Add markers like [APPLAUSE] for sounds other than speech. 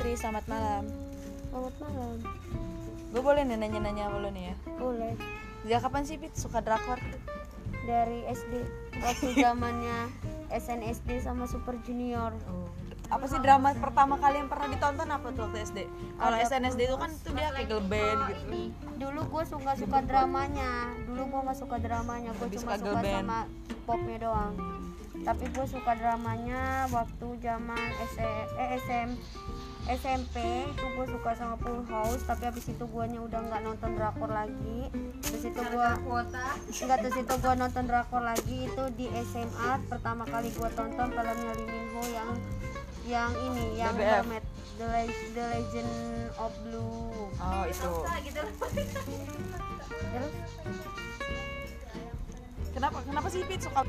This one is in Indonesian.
selamat malam. Selamat malam. Gue boleh nih nanya-nanya sama lo nih ya. Boleh. Sejak kapan sih Pit suka drakor? Dari SD waktu [LAUGHS] zamannya SNSD sama Super Junior. Apa sih drama pertama kali yang pernah ditonton apa tuh waktu SD? Kalau SNSD itu kan tuh dia kayak girl band gitu. Dulu gue suka suka dramanya. Dulu gue nggak suka dramanya. Gue cuma suka suka sama popnya doang. Tapi gue suka dramanya waktu zaman S eh, SM SMP itu gue suka sama Full House tapi habis itu guanya udah nggak nonton drakor lagi terus itu gue nggak terus itu gue nonton drakor lagi itu di SMA pertama kali gue tonton filmnya Lee Min Ho yang yang ini yang BBF. The, Le- The Legend of Blue Oh itu. terus Kenapa kenapa sih Pit suka?